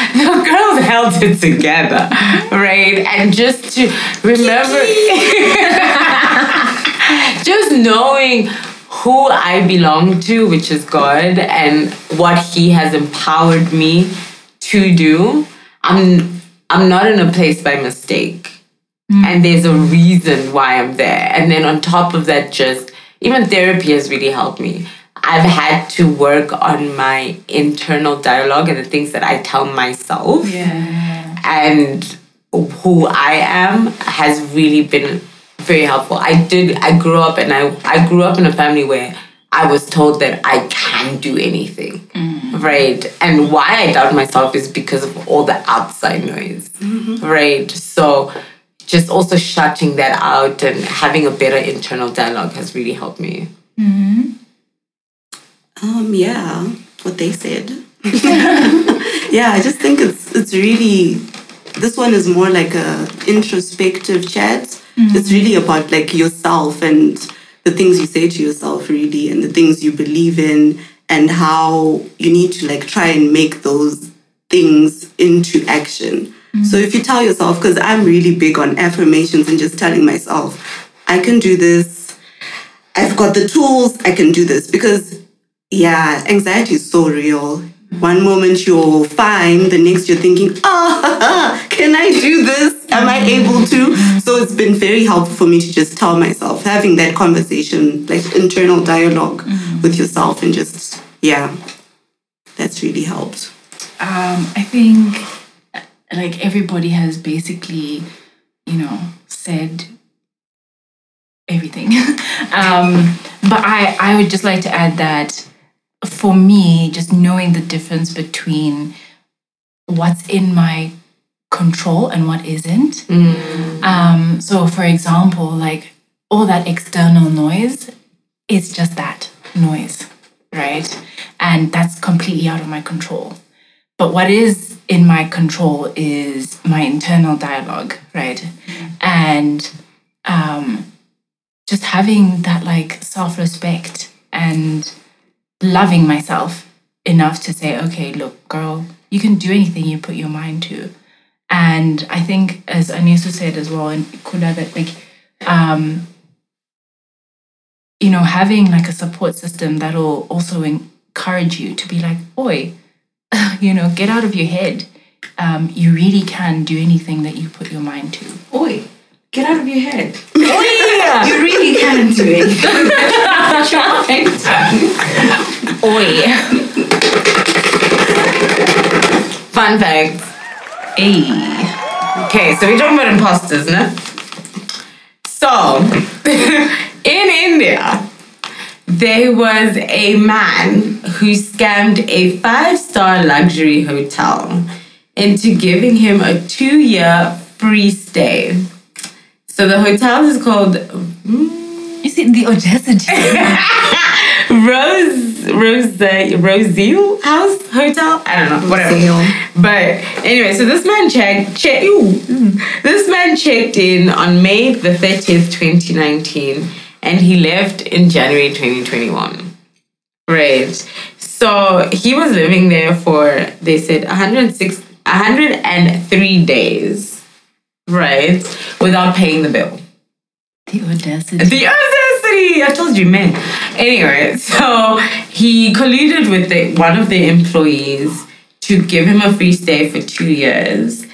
S5: the girls held it together, right? And just to remember, just knowing who I belong to, which is God, and what He has empowered me to do, I'm I'm not in a place by mistake. And mm. there's a reason why I'm there. And then on top of that, just even therapy has really helped me. I've had to work on my internal dialogue and the things that I tell myself.
S4: Yeah.
S5: And who I am has really been very helpful. I did I grew up and I I grew up in a family where I was told that I can do anything. Mm. Right. And why I doubt myself is because of all the outside noise. Mm-hmm. Right. So just also shutting that out and having a better internal dialogue has really helped me.
S6: Um, yeah, what they said. yeah, I just think it's it's really this one is more like a introspective chat. It's really about like yourself and the things you say to yourself really and the things you believe in and how you need to like try and make those things into action. So if you tell yourself, because I'm really big on affirmations and just telling myself, I can do this, I've got the tools, I can do this. Because yeah, anxiety is so real. One moment you're fine, the next you're thinking, ah, can I do this? Am I able to? So it's been very helpful for me to just tell myself, having that conversation, like internal dialogue with yourself, and just, yeah, that's really helped.
S1: Um, I think like everybody has basically, you know, said everything. um, but I, I would just like to add that for me, just knowing the difference between what's in my control and what isn't. Um, so, for example, like all that external noise is just that noise, right? And that's completely out of my control. But what is in my control is my internal dialogue, right? And um, just having that like self respect and loving myself enough to say, okay, look, girl, you can do anything you put your mind to. And I think, as Anisu said as well, and Kuda, that like, um, you know, having like a support system that'll also encourage you to be like, boy, you know, get out of your head. Um, you really can do anything that you put your mind to.
S4: Oi, get out of your head. you really can do it.
S1: Oi.
S5: Fun fact.
S1: Hey.
S5: Okay, so we're talking about imposters, no? So, in India, there was a man who scammed a five star luxury hotel into giving him a two year free stay. So, the hotel is called mm,
S1: You see the audacity.
S5: Rose Rose Roselle House Hotel. I don't know, whatever. But anyway, so this man checked. Check, ew, mm. this man checked in on May the thirtieth, twenty nineteen, and he left in January twenty twenty one. Right. So he was living there for they said 106 103 days, right, without paying the bill.
S1: The audacity.
S5: The audacity! I told you, man. Anyway, so he colluded with the, one of the employees to give him a free stay for two years.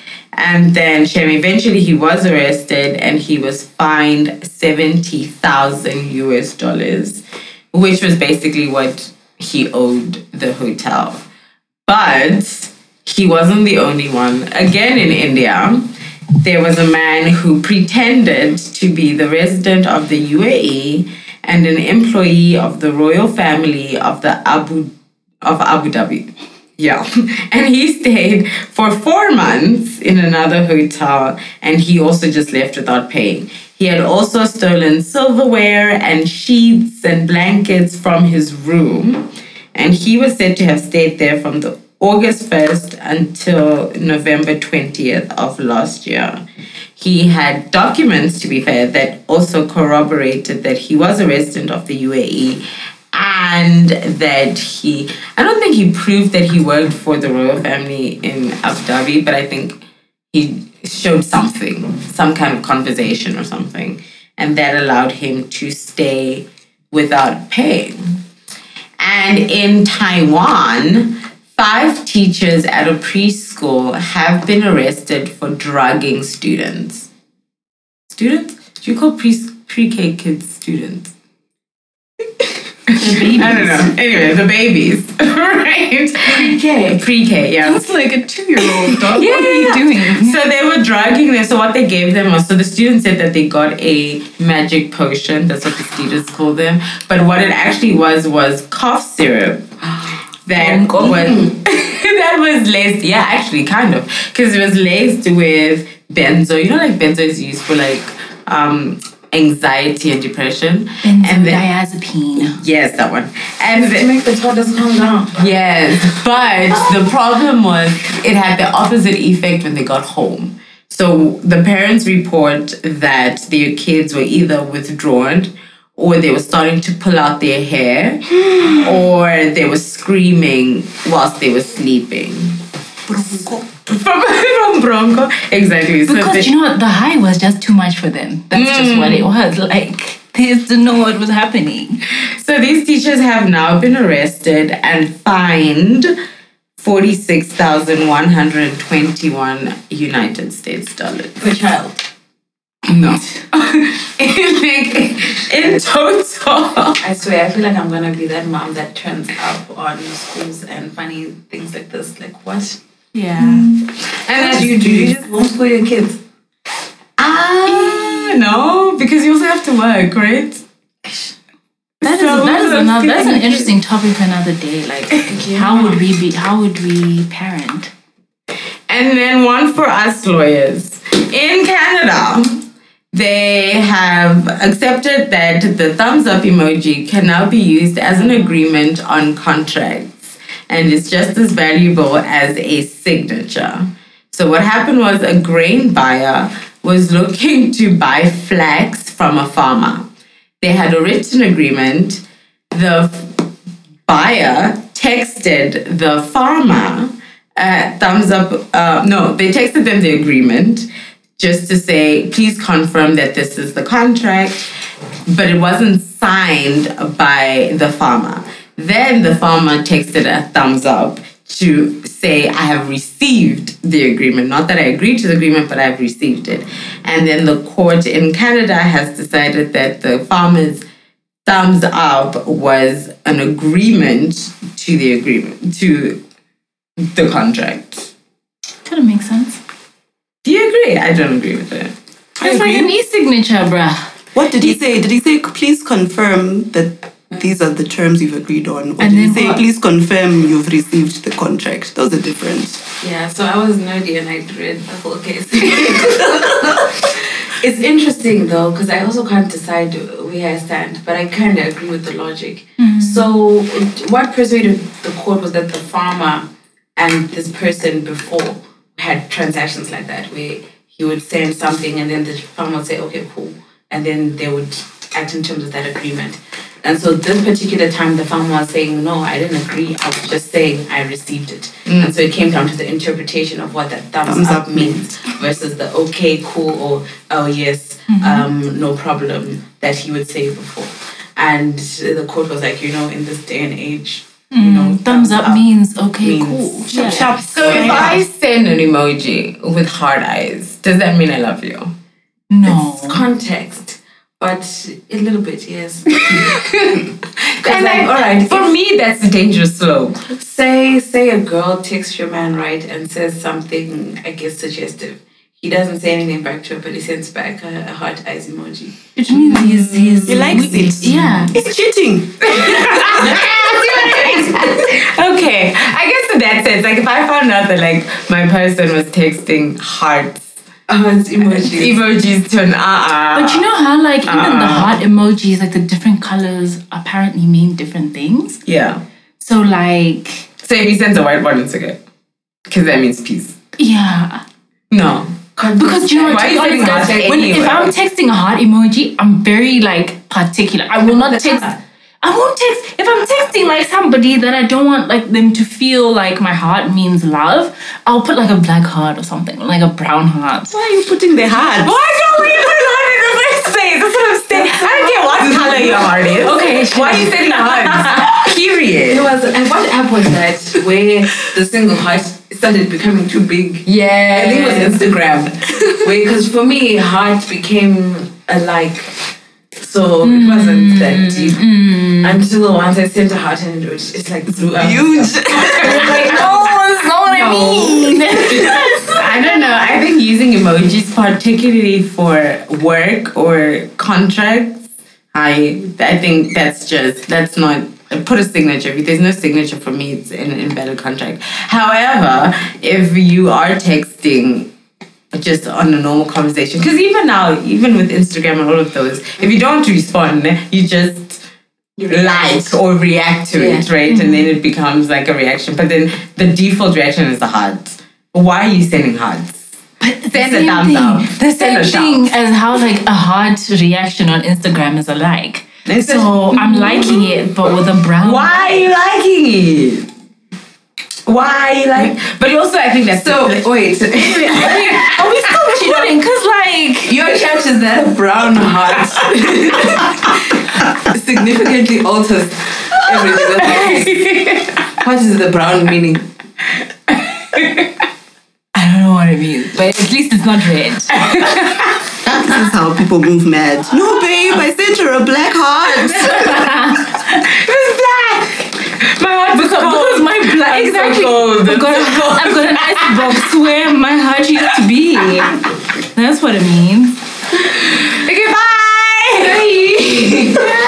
S5: And then Shem, eventually he was arrested and he was fined 70,000 US dollars, which was basically what he owed the hotel. But he wasn't the only one. Again in India, there was a man who pretended to be the resident of the UAE and an employee of the royal family of the Abu of Abu Dhabi. Yeah. And he stayed for four months in another hotel and he also just left without paying. He had also stolen silverware and sheets and blankets from his room. And he was said to have stayed there from the August 1st until November 20th of last year. He had documents, to be fair, that also corroborated that he was a resident of the UAE and that he, I don't think he proved that he worked for the royal family in Abu Dhabi, but I think he showed something, some kind of conversation or something, and that allowed him to stay without paying. And in Taiwan, five teachers at a preschool have been arrested for drugging students. Students? Do you call pre pre-K kids students? I don't know. Anyway, the babies, right?
S1: Pre-K.
S5: Pre-K, yeah.
S1: That's like a two-year-old dog.
S5: Yeah,
S1: what are you
S5: yeah.
S1: doing?
S5: So they were drugging them. So what they gave them was so the students said that they got a magic potion. That's what the students called them. But what it actually was was cough syrup. That
S1: Bongo.
S5: was that was laced. Yeah, actually, kind of, because it was laced with benzo. You know, like benzo is used for like um anxiety and depression. And then yes, that one. And
S4: To
S5: the,
S4: make the toddlers calm down.
S5: Yes, but the problem was it had the opposite effect when they got home. So the parents report that their kids were either withdrawn or they were starting to pull out their hair or they were screaming whilst they were sleeping. From, from Bronco. Exactly. So
S1: Because
S5: they-
S1: you know what, the high was just too much for them. That's just hmm. what it was. Like they used to know what was happening.
S5: So these teachers have now been arrested and fined 46,121 United States dollars.
S1: Per child.
S5: No. like, in total.
S4: I swear, I feel like I'm gonna be that mom that turns up on schools and funny things like this. Like what?
S1: Yeah.
S5: And
S4: What
S5: that's
S4: do you do? You just homeschool your kids.
S5: Ah, no, because you also have to work, right?
S1: That is
S5: So
S1: that is another that's an interesting topic for another day. Like how would we be how would we parent?
S5: And then one for us lawyers. In Canada, they have accepted that the thumbs up emoji can now be used as an agreement on contracts and is just as valuable as a signature. So, what happened was a grain buyer was looking to buy flax from a farmer. They had a written agreement. The buyer texted the farmer uh, thumbs up. Uh, no, they texted them the agreement just to say, please confirm that this is the contract, but it wasn't signed by the farmer. Then the farmer texted a thumbs up to say, I have received the agreement. Not that I agreed to the agreement, but I've received it. And then the court in Canada has decided that the farmer's thumbs up was an agreement to the agreement, to the contract.
S1: Kind of makes sense.
S5: Do you agree? I don't agree with it.
S1: It's like an e-signature, bruh.
S6: What did he say? Did he say, please confirm that these are the terms you've agreed on? Or
S1: And
S6: did he
S1: then
S6: say,
S1: what?
S6: please confirm you've received the contract? Those are different.
S4: Yeah, so I was nerdy and I read the whole case. it's interesting though, because I also can't decide where I stand, but I kind of agree with the logic. Mm-hmm. So, what persuaded the court was that the farmer and this person before had transactions like that, where he would send something and then the farmer would say, okay, cool. And then they would act in terms of that agreement. And so this particular time, the farmer was saying, no, I didn't agree. I was just saying I received it. And mm. so it came down to the interpretation of what that thumbs,
S6: Thumbs
S4: up,
S6: up
S4: means versus the okay, cool, or oh, yes, mm-hmm. um, no problem that he would say before. And the court was like, you know, in this day and age, you mm. know,
S1: Thumbs up means okay,
S4: means
S1: cool. Yeah.
S5: So if I send an emoji with hard eyes, does that mean I love you?
S1: No.
S4: context, but a little bit, yes.
S5: And
S4: like,
S5: like,
S4: all right,
S5: for me, that's a dangerous slope.
S4: say say a girl texts your man right and says something I guess suggestive. He doesn't say anything back to her, but he sends back a, a heart eyes emoji.
S1: It means he's he's
S6: He likes it.
S1: Yeah.
S6: It's cheating.
S5: Okay, I guess in that sense, like if I found out that like my person was texting hearts
S4: Oh, it's emojis.
S5: emojis to an uh-uh.
S1: But you know how like even the
S5: Uh.
S1: heart emojis, like the different colors apparently mean different things.
S5: yeah.
S1: So like
S5: So if he sends a white one, it's okay. Because that means peace.
S1: yeah.
S5: No.
S1: Because you know,
S5: Why are you
S1: to be
S5: sending
S1: honest,
S5: hearts
S1: when, if? I'm texting a heart emoji, I'm very like particular. I will not text. I won't text if I'm texting like somebody that I don't want like them to feel like my heart means love. I'll put like a black heart or something, like a brown heart.
S6: Why are you putting the heart?
S5: Why don't we put heart in the first place? That's what I'm saying. I don't care what color your heart is.
S1: Okay,
S5: Why are you sending hearts?
S4: It
S5: Period.
S4: It was and what app was that where the single heart started becoming too big?
S5: Yeah.
S4: I think it was Instagram. Wait, because for me, heart became a like. So it wasn't that mm, deep. Mm. Until once I sent a heart and it was it's like blew up.
S6: Huge.
S1: like, no, that's not what I mean.
S5: I don't know. I think using emojis, particularly for work or contracts, I I think that's just that's not put a signature. If there's no signature for me, it's an invalid contract. However, if you are texting just on a normal conversation, because even now, even with Instagram and all of those, if you don't respond, you just like or react to it, right? And mm-hmm. then it becomes like a reaction. But then the default reaction is the heart. Why are you sending hearts?
S1: But the
S5: Send a thumbs
S1: thing,
S5: up.
S1: The same thing as how like a heart reaction on Instagram is a like.
S5: It's
S1: So I'm liking it, but with a brown.
S5: Why are you liking it? Why like? But also, I think that's
S4: So wait,
S1: Are we still recording? Cause like
S4: your chat is that a brown heart significantly alters everything. what is the brown meaning?
S1: I don't know what it means, but at least it's not red.
S6: This is how people move mad. No, babe, I sent her a black heart.
S5: it's black. My heart was
S1: Because,
S5: cold.
S1: Where's my black? Exactly.
S5: So
S1: I've, got, so I've got an icebox where my heart used to be. That's what it means. Okay, bye. Bye.